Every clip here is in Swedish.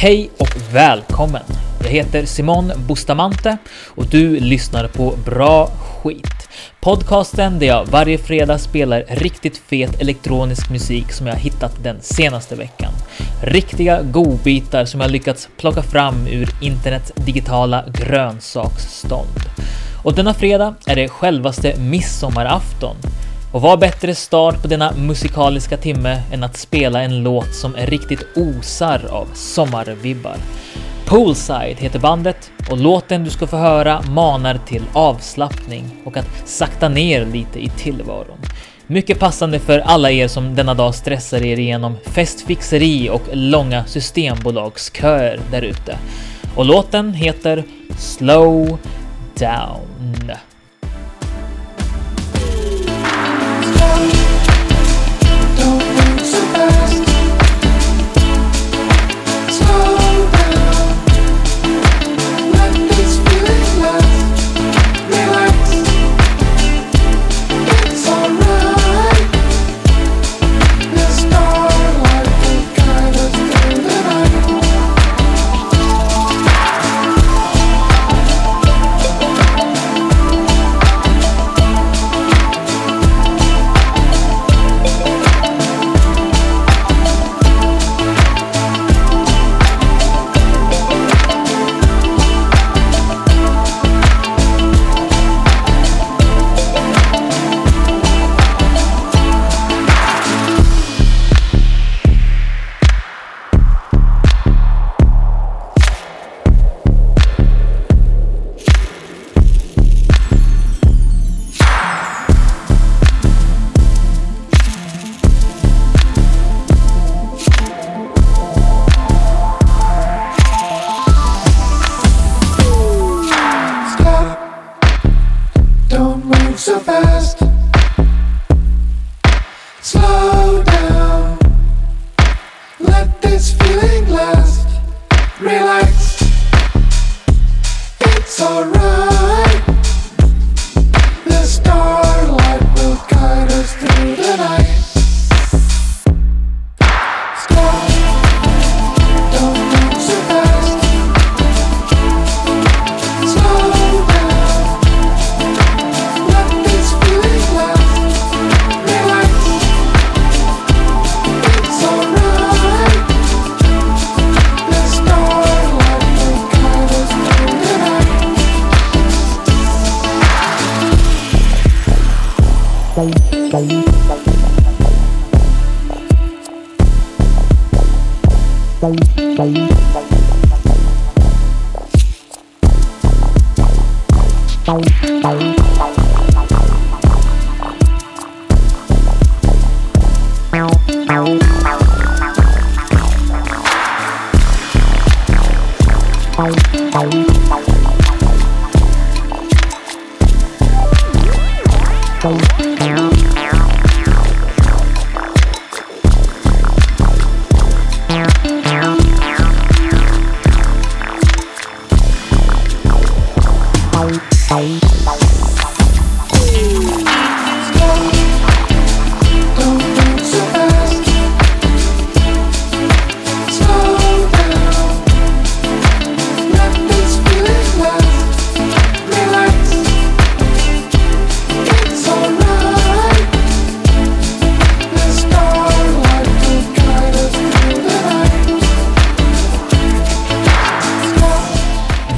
Hej och välkommen! Jag heter Simon Bustamante och du lyssnar på Bra Skit. Podcasten där jag varje fredag spelar riktigt fet elektronisk musik som jag hittat den senaste veckan. Riktiga godbitar som jag lyckats plocka fram ur internets digitala grönsaksstånd. Och denna fredag är det självaste midsommarafton. Och vad bättre start på denna musikaliska timme än att spela en låt som riktigt osar av sommarvibbar. Poolside heter bandet och låten du ska få höra manar till avslappning och att sakta ner lite i tillvaron. Mycket passande för alla er som denna dag stressar er igenom festfixeri och långa systembolagsköer där ute. Och låten heter Slow Down. Bye.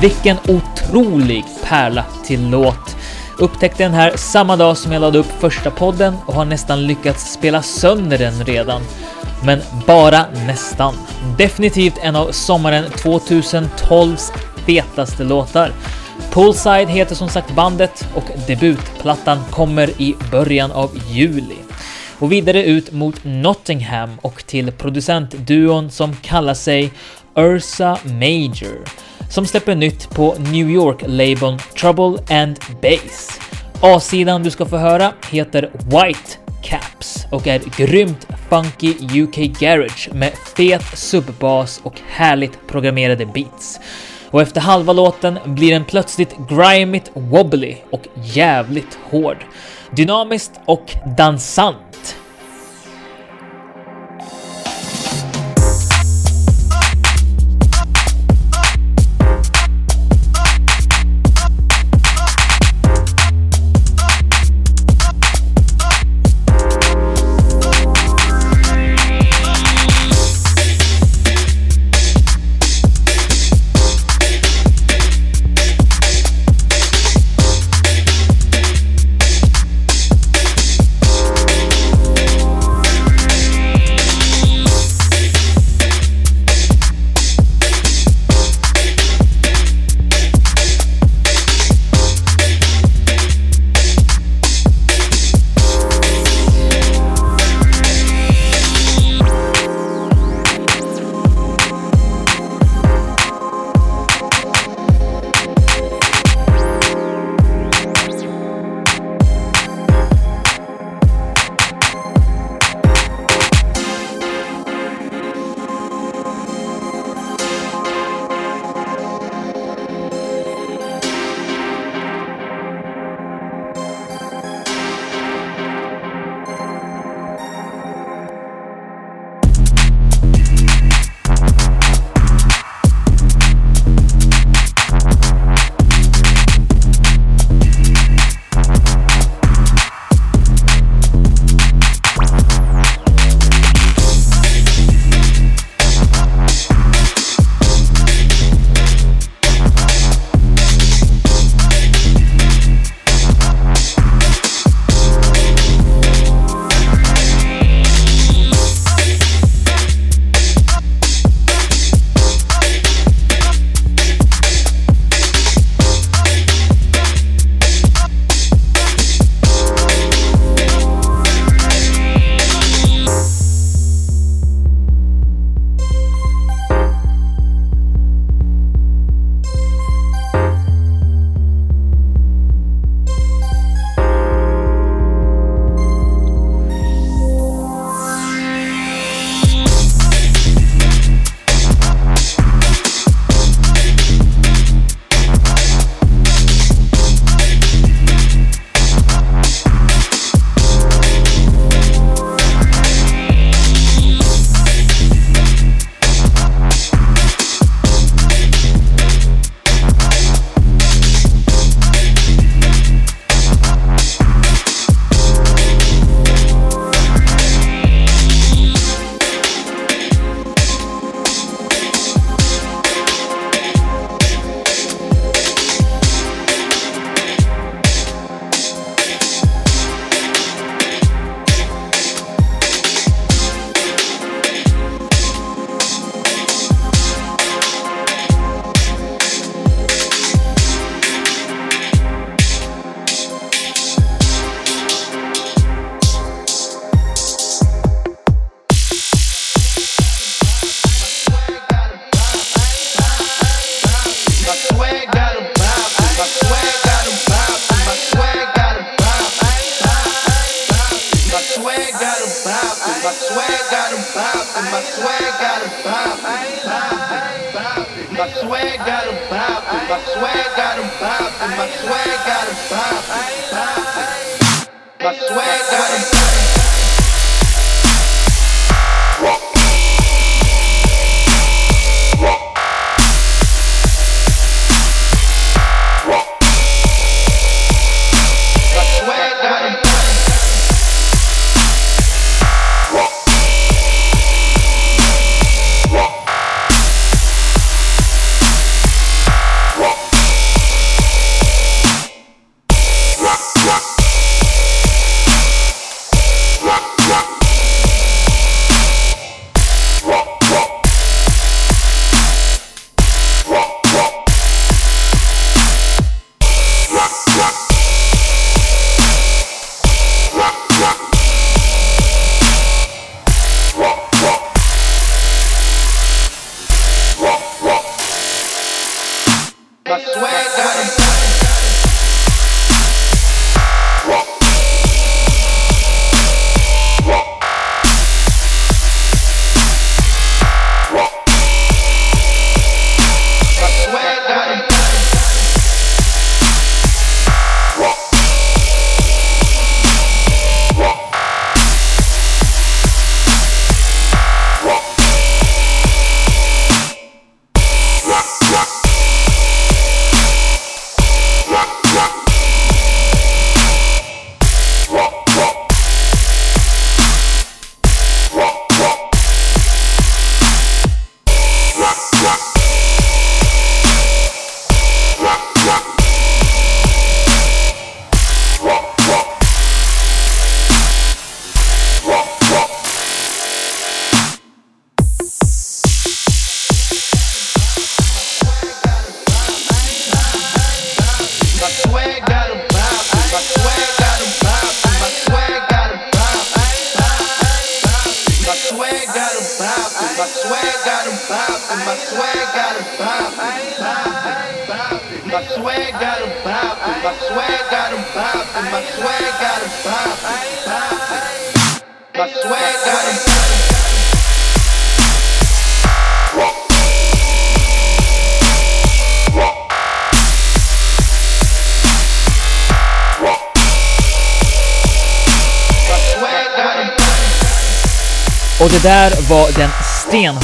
Vilken otrolig pärla till låt. Upptäckte den här samma dag som jag laddade upp första podden och har nästan lyckats spela sönder den redan. Men bara nästan. Definitivt en av sommaren 2012s fetaste låtar. Poolside heter som sagt bandet och debutplattan kommer i början av juli. Och vidare ut mot Nottingham och till producentduon som kallar sig Ursa Major som släpper nytt på New York-labeln Trouble and Bass. A-sidan du ska få höra heter White Caps och är grymt funky UK Garage med fet subbas och härligt programmerade beats. Och efter halva låten blir den plötsligt grimigt wobbly och jävligt hård. Dynamiskt och dansant.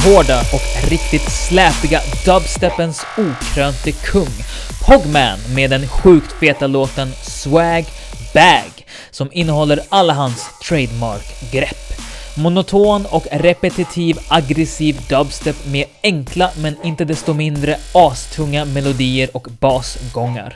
Hårda och riktigt släpiga dubstepens okrönte kung, Pogman med den sjukt feta låten Swag Bag som innehåller alla hans trademark-grepp. Monoton och repetitiv aggressiv dubstep med enkla men inte desto mindre astunga melodier och basgångar.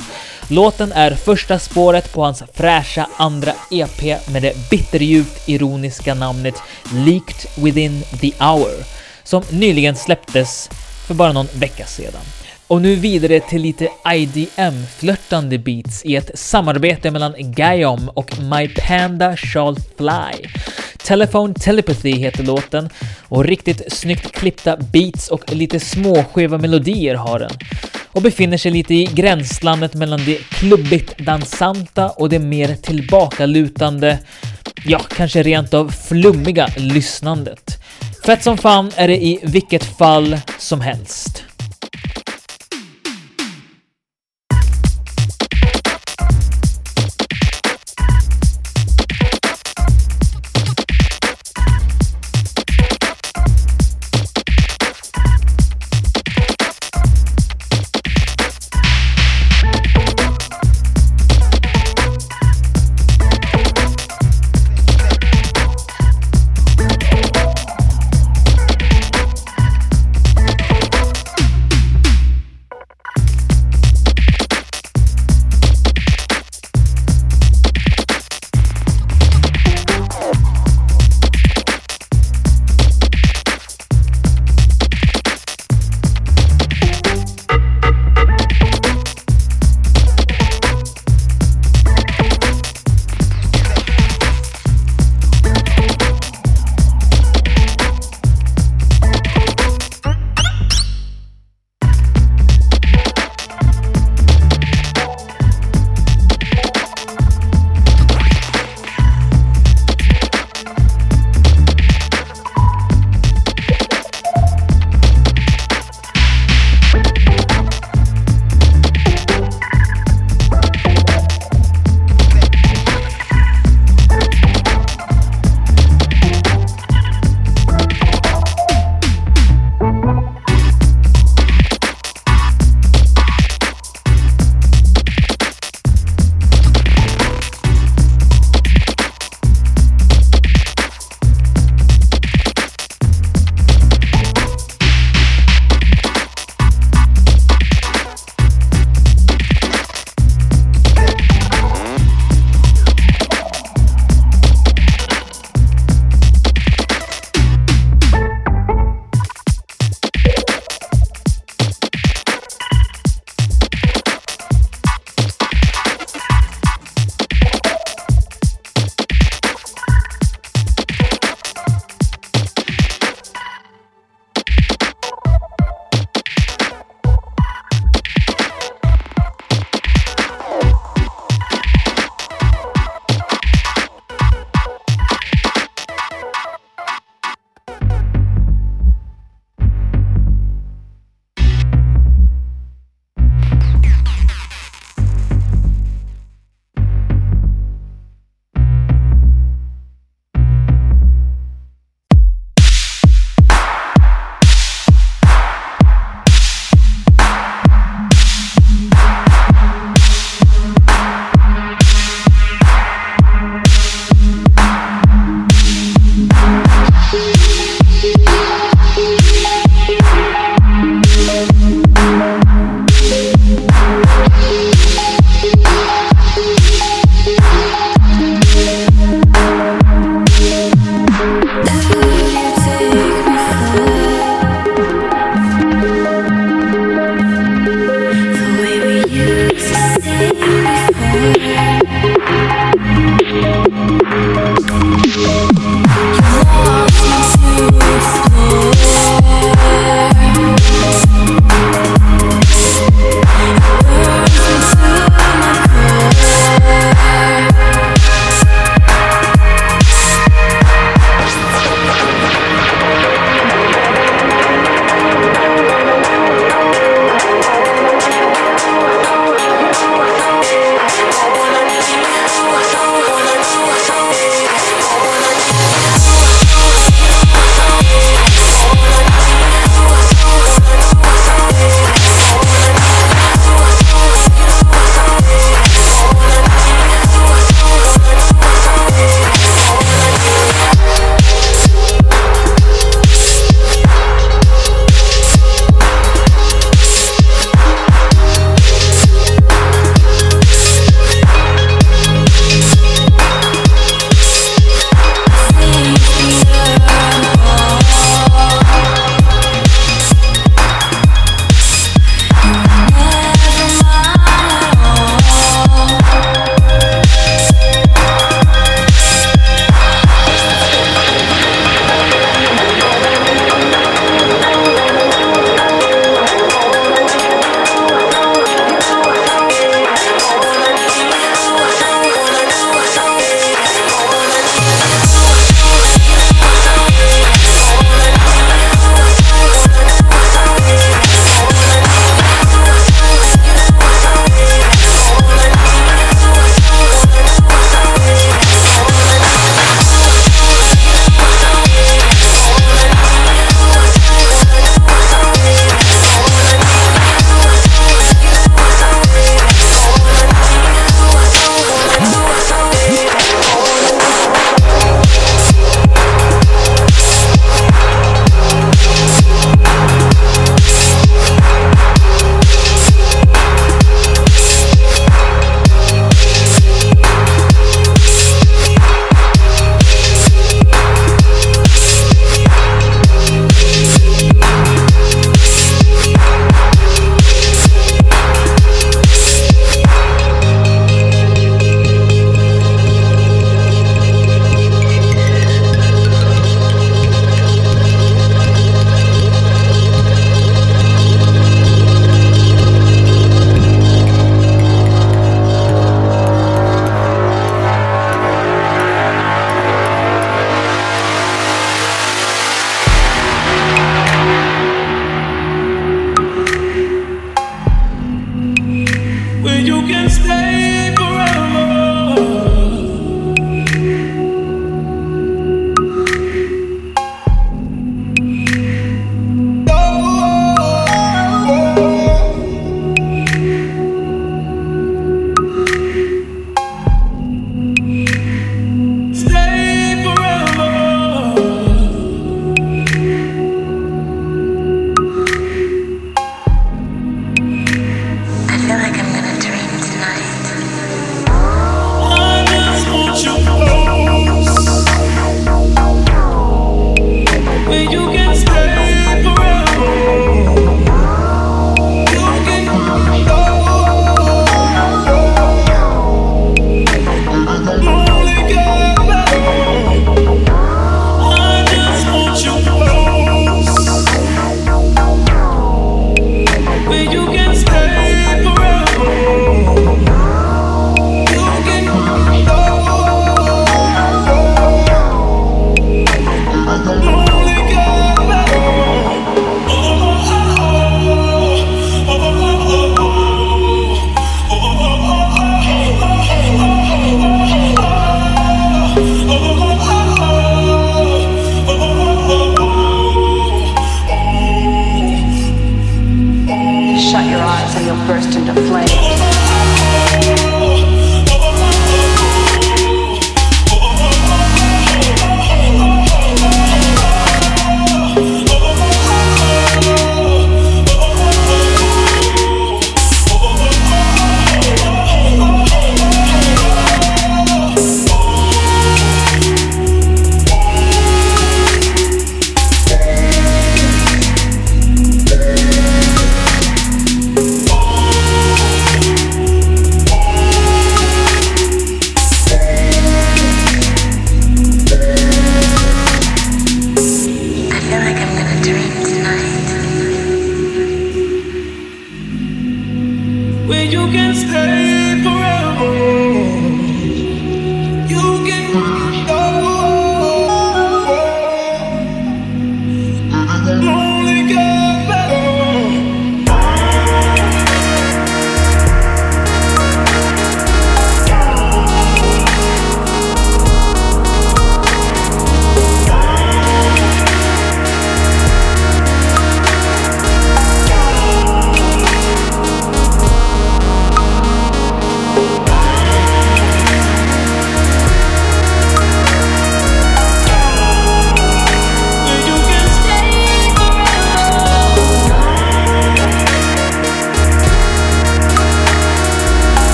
Låten är första spåret på hans fräscha andra EP med det bitterljuvt ironiska namnet Leaked Within the Hour, som nyligen släpptes för bara någon vecka sedan. Och nu vidare till lite IDM-flörtande beats i ett samarbete mellan Gaiom och My Panda Shall Fly. Telephone Telepathy heter låten och riktigt snyggt klippta beats och lite småskeva melodier har den. Och befinner sig lite i gränslandet mellan det klubbigt dansanta och det mer tillbakalutande, ja, kanske rent av flummiga lyssnandet. Fett som fan är det i vilket fall som helst.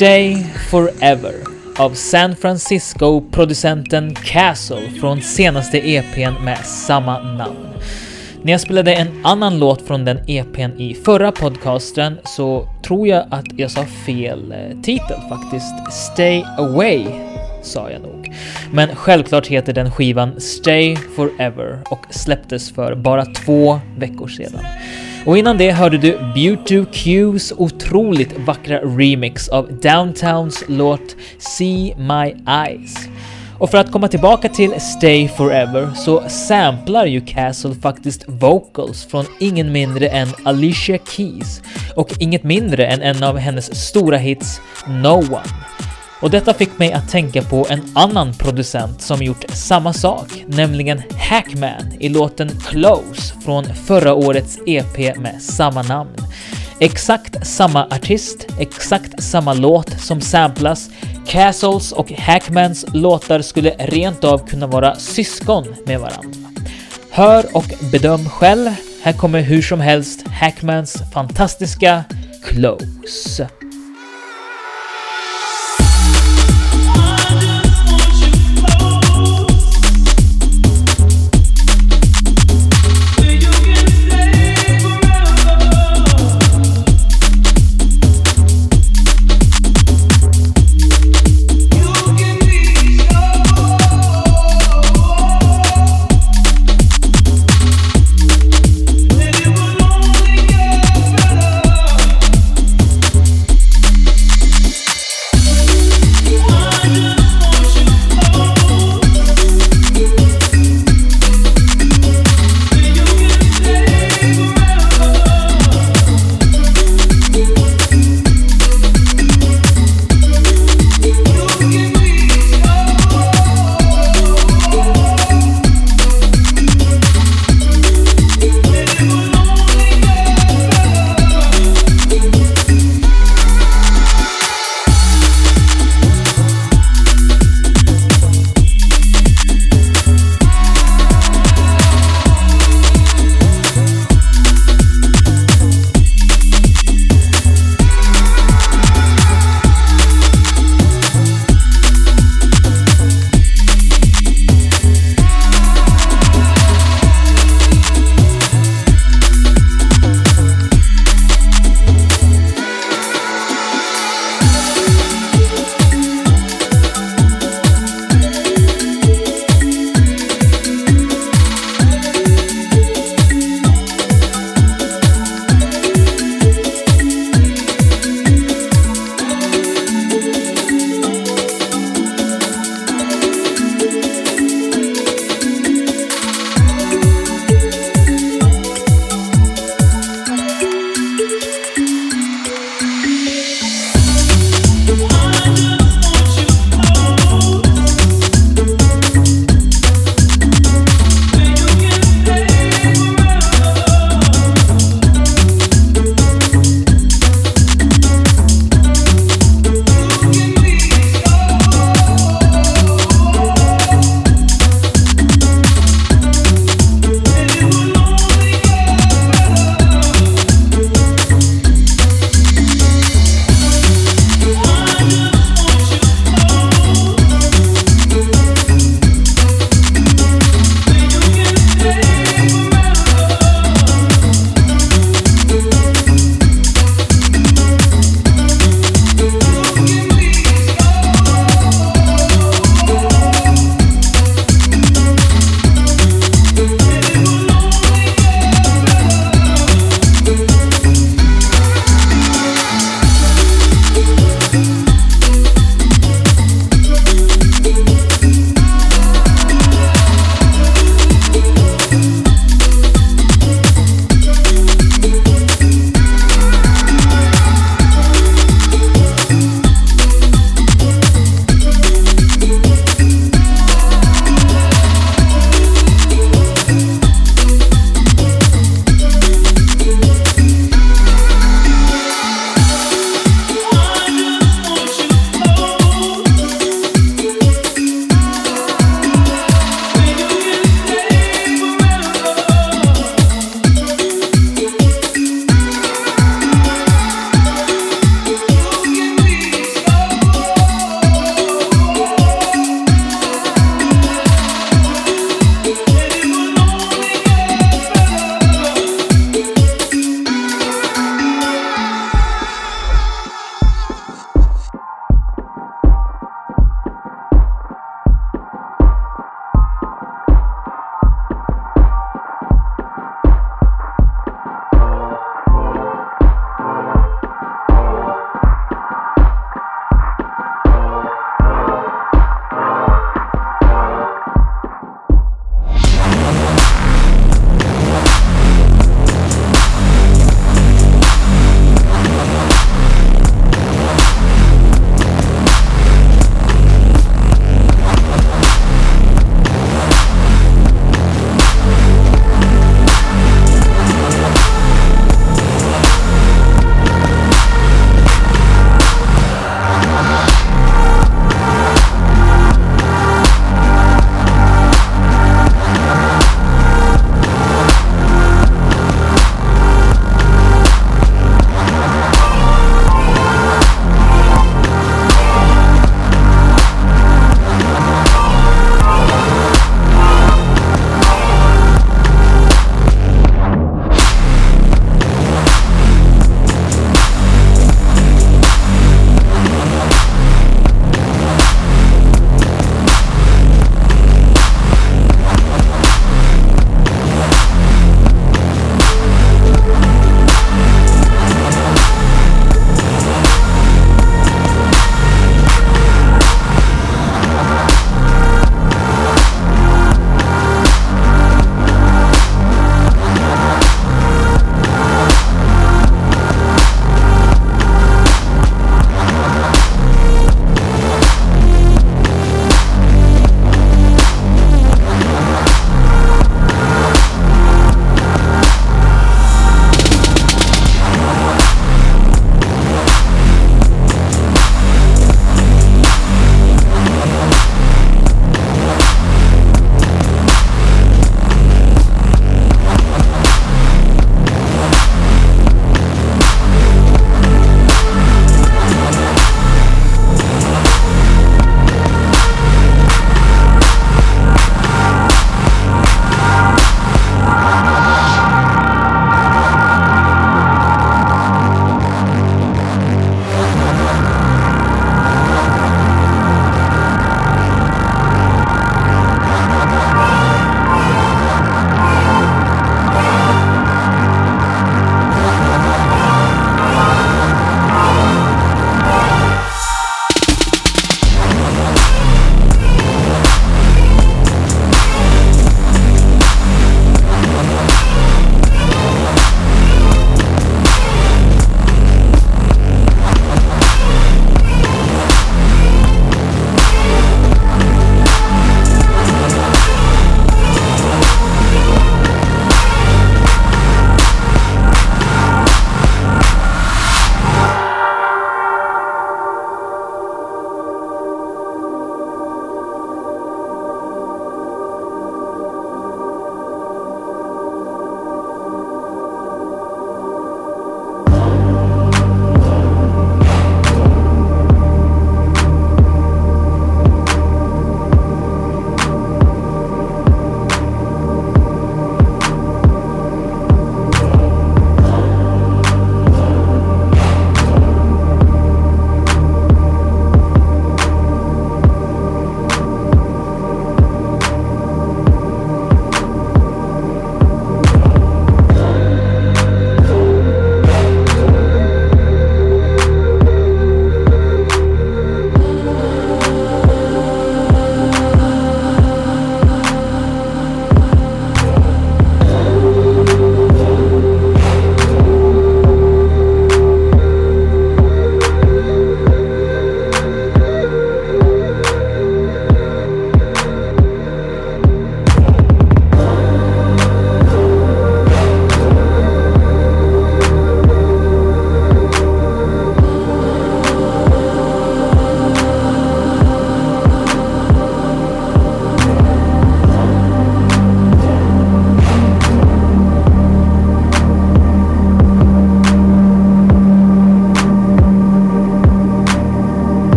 Stay Forever av San Francisco-producenten Castle från senaste EPn med samma namn. När jag spelade en annan låt från den EPn i förra podcasten så tror jag att jag sa fel eh, titel faktiskt. Stay Away sa jag nog. Men självklart heter den skivan Stay Forever och släpptes för bara två veckor sedan. Och innan det hörde du Beauty Q's otroligt vackra remix av Downtowns låt See My Eyes. Och för att komma tillbaka till Stay Forever så samplar ju Castle faktiskt vocals från ingen mindre än Alicia Keys och inget mindre än en av hennes stora hits No One. Och detta fick mig att tänka på en annan producent som gjort samma sak, nämligen Hackman i låten Close från förra årets EP med samma namn. Exakt samma artist, exakt samma låt som samplas. Castles och Hackmans låtar skulle rent av kunna vara syskon med varandra. Hör och bedöm själv. Här kommer hur som helst Hackmans fantastiska Close.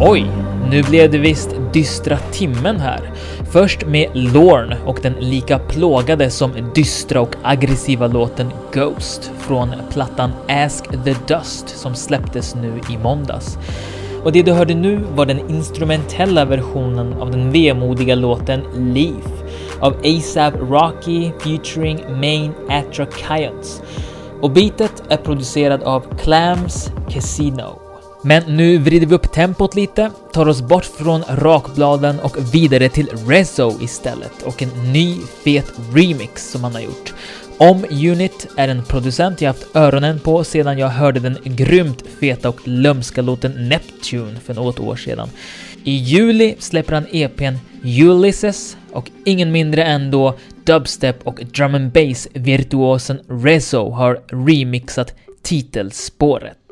Oj, nu blev det visst dystra timmen här. Först med Lorne och den lika plågade som dystra och aggressiva låten Ghost från plattan Ask the Dust som släpptes nu i måndags. Och det du hörde nu var den instrumentella versionen av den vemodiga låten Leaf av ASAP Rocky featuring Main Attractions. Och beatet är producerad av Clams Casino. Men nu vrider vi upp tempot lite, tar oss bort från rakbladen och vidare till Rezo istället och en ny fet remix som han har gjort. Om Unit är en producent jag haft öronen på sedan jag hörde den grymt feta och lömska låten Neptune för något år sedan. I juli släpper han EPn Ulysses och ingen mindre än då dubstep och drum and bass virtuosen Rezo har remixat titelspåret.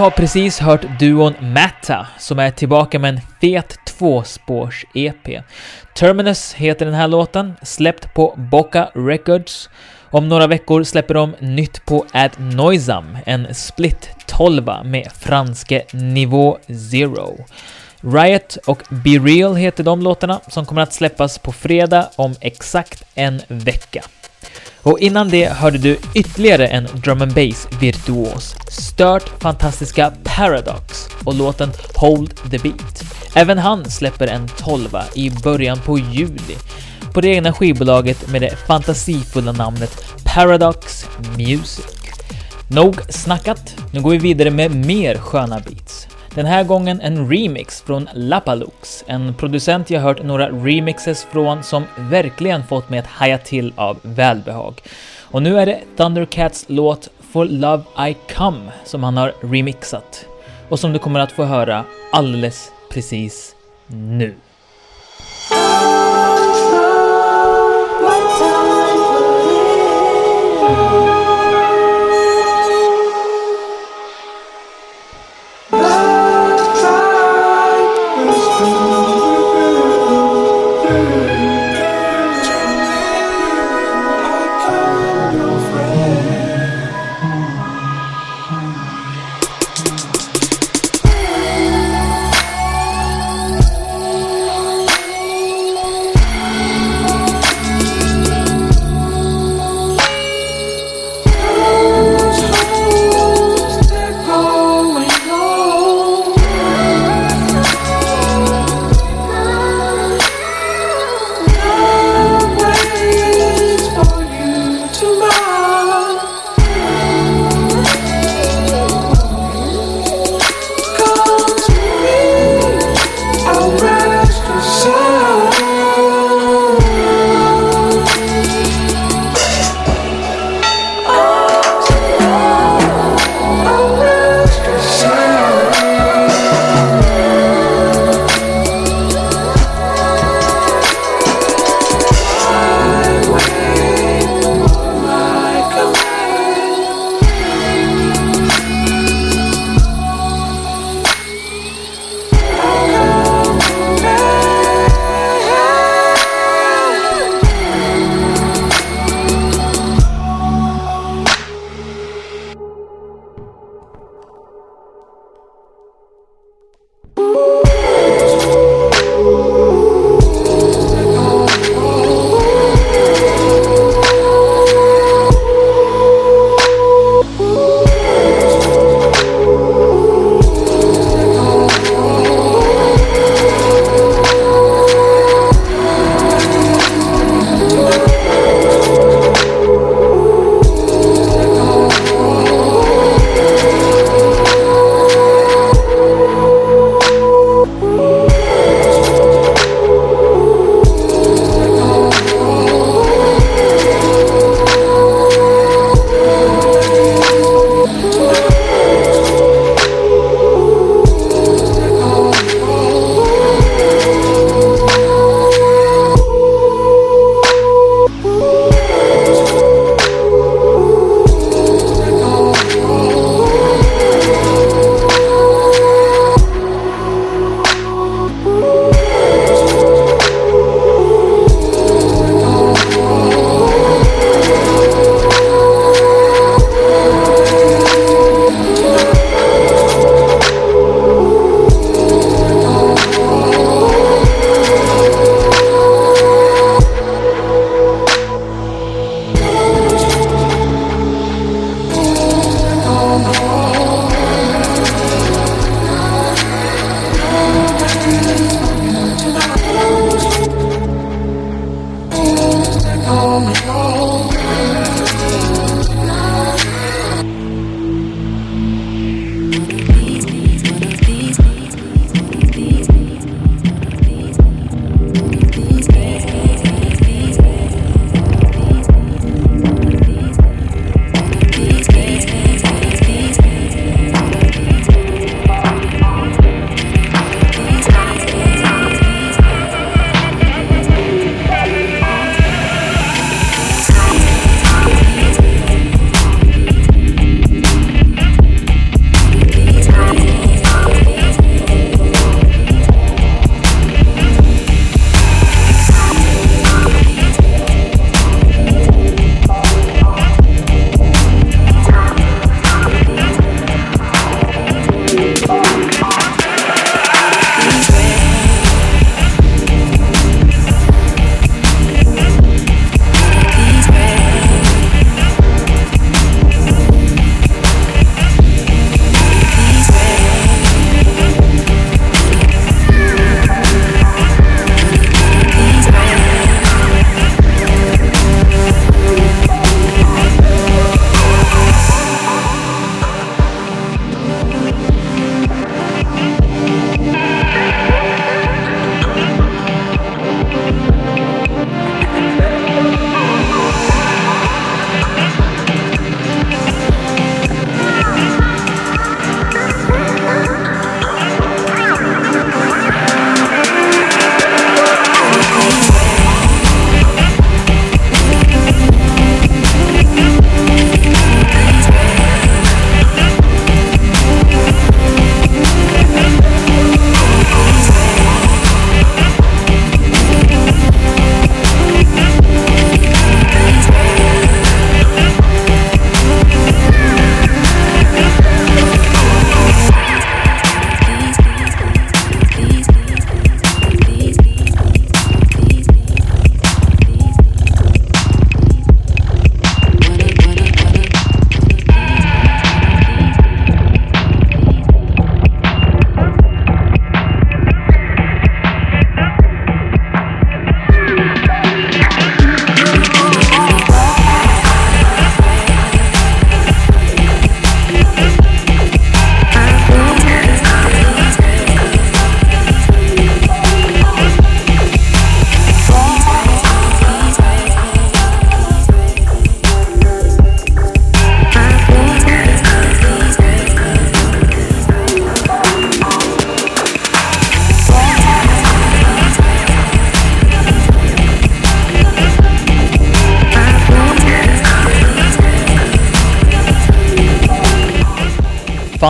Har precis hört duon Matta som är tillbaka med en fet tvåspårs-EP. Terminus heter den här låten, släppt på Boca Records. Om några veckor släpper de nytt på Ad Noisam, en split 12 med franske Nivå Zero. Riot och Be Real heter de låtarna som kommer att släppas på fredag om exakt en vecka. Och innan det hörde du ytterligare en drum and bass virtuos, stört fantastiska Paradox och låten Hold the Beat. Även han släpper en tolva i början på juli på det egna skivbolaget med det fantasifulla namnet Paradox Music. Nog snackat, nu går vi vidare med mer sköna beats. Den här gången en remix från Lapalux, en producent jag hört några remixes från som verkligen fått mig att haja till av välbehag. Och nu är det Thundercats låt For Love I Come som han har remixat och som du kommer att få höra alldeles precis nu.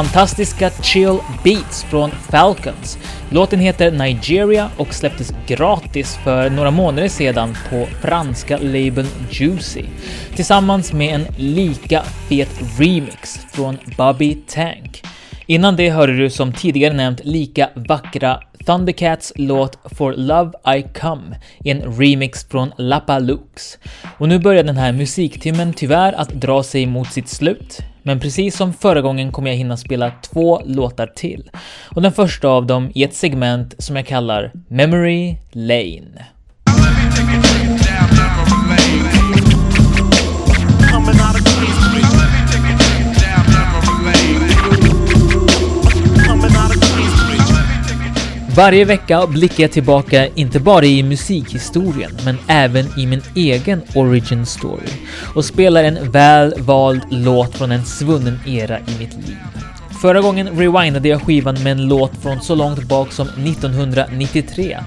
Fantastiska chill beats från Falcons. Låten heter Nigeria och släpptes gratis för några månader sedan på franska labeln Juicy tillsammans med en lika fet remix från Bobby Tank. Innan det hörde du som tidigare nämnt lika vackra Thundercats låt For Love I Come i en remix från Lapalooks. Lux. Och nu börjar den här musiktimmen tyvärr att dra sig mot sitt slut. Men precis som förra gången kommer jag hinna spela två låtar till. Och den första av dem i ett segment som jag kallar Memory Lane. Varje vecka blickar jag tillbaka inte bara i musikhistorien, men även i min egen origin story och spelar en väl vald låt från en svunnen era i mitt liv. Förra gången rewindade jag skivan med en låt från så långt bak som 1993.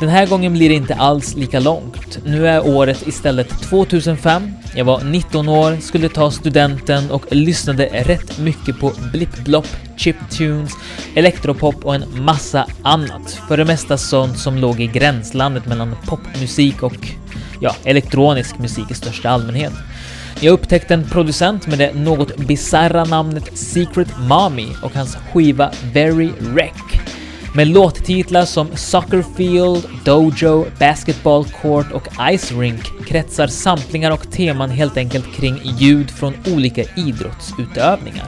Den här gången blir det inte alls lika långt. Nu är året istället 2005. Jag var 19 år, skulle ta studenten och lyssnade rätt mycket på blipp-blopp, chiptunes, elektropop och en massa annat. För det mesta sånt som låg i gränslandet mellan popmusik och ja, elektronisk musik i största allmänhet. Jag upptäckte en producent med det något bizarra namnet Secret Mommy och hans skiva Very Wreck. Med låttitlar som Soccer Field, Dojo, Basketball Court och Ice Rink kretsar samplingar och teman helt enkelt kring ljud från olika idrottsutövningar.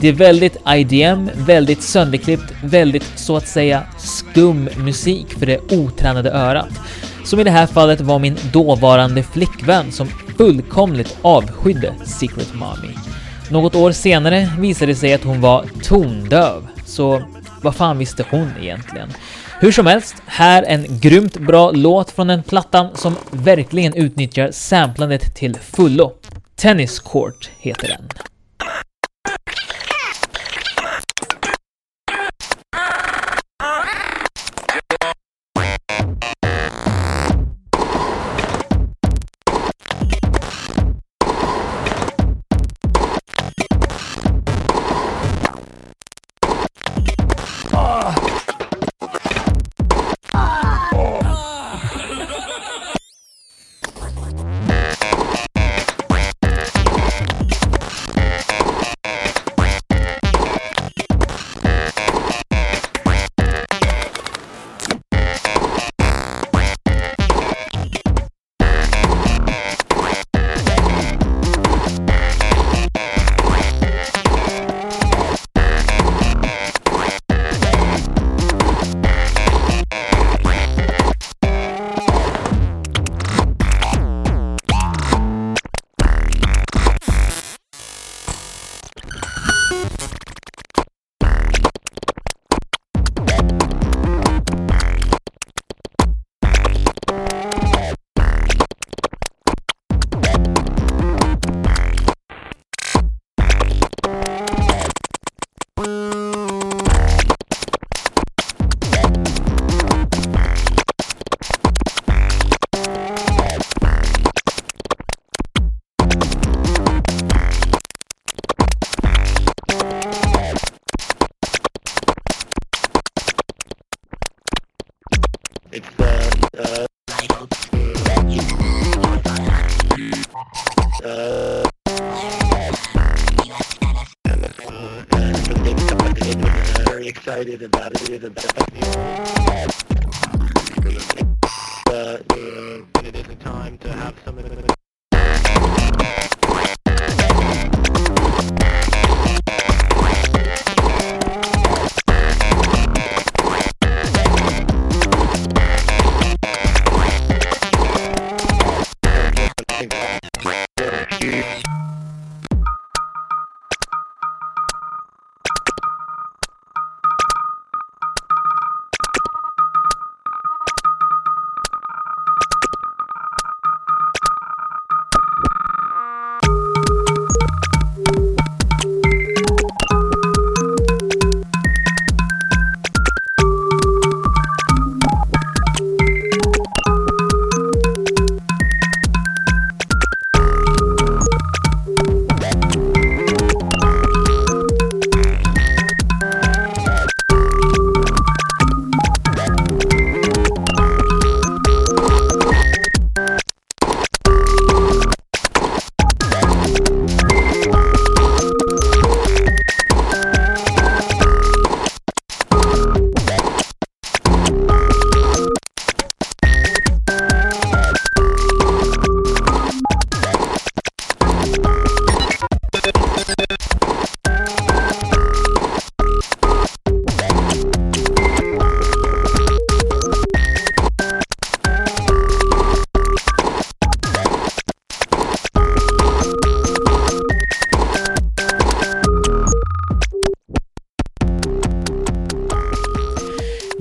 Det är väldigt IDM, väldigt sönderklippt, väldigt så att säga skum musik för det otränade örat. Som i det här fallet var min dåvarande flickvän som fullkomligt avskydde Secret Mommy. Något år senare visade det sig att hon var tondöv, så vad fan visste hon egentligen? Hur som helst, här en grymt bra låt från den plattan som verkligen utnyttjar samplandet till fullo. Tennis Court heter den.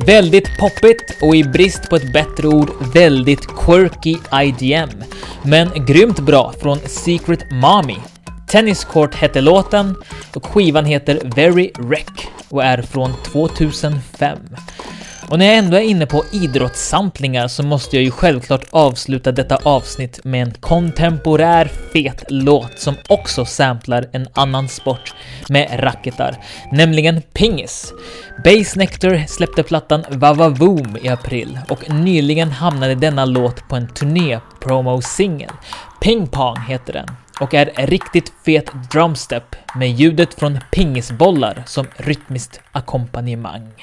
Väldigt poppigt och i brist på ett bättre ord väldigt quirky IDM. Men grymt bra från Secret Mommy. Tennis Court hette låten och skivan heter Very Wreck och är från 2005. Och när jag ändå är inne på idrottssamplingar så måste jag ju självklart avsluta detta avsnitt med en kontemporär fet låt som också samplar en annan sport med racketar, nämligen pingis. Base Nectar släppte plattan Vavavoom i april och nyligen hamnade denna låt på en turné-promo-singel. Ping Pong heter den och är riktigt fet drumstep med ljudet från pingisbollar som rytmiskt ackompanjemang.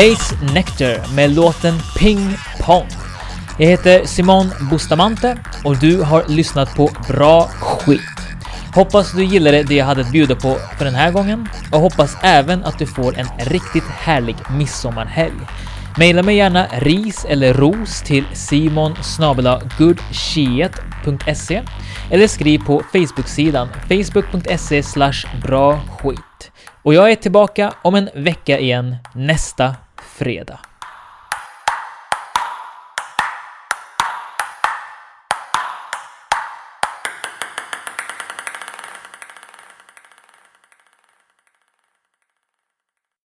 Space Nectar med låten Ping Pong. Jag heter Simon Bustamante och du har lyssnat på Bra Skit. Hoppas du gillade det jag hade att bjuda på för den här gången och hoppas även att du får en riktigt härlig midsommarhelg. Maila mig gärna ris eller ros till simon eller skriv på Facebook-sidan facebook.se bra skit. Och jag är tillbaka om en vecka igen nästa fredag.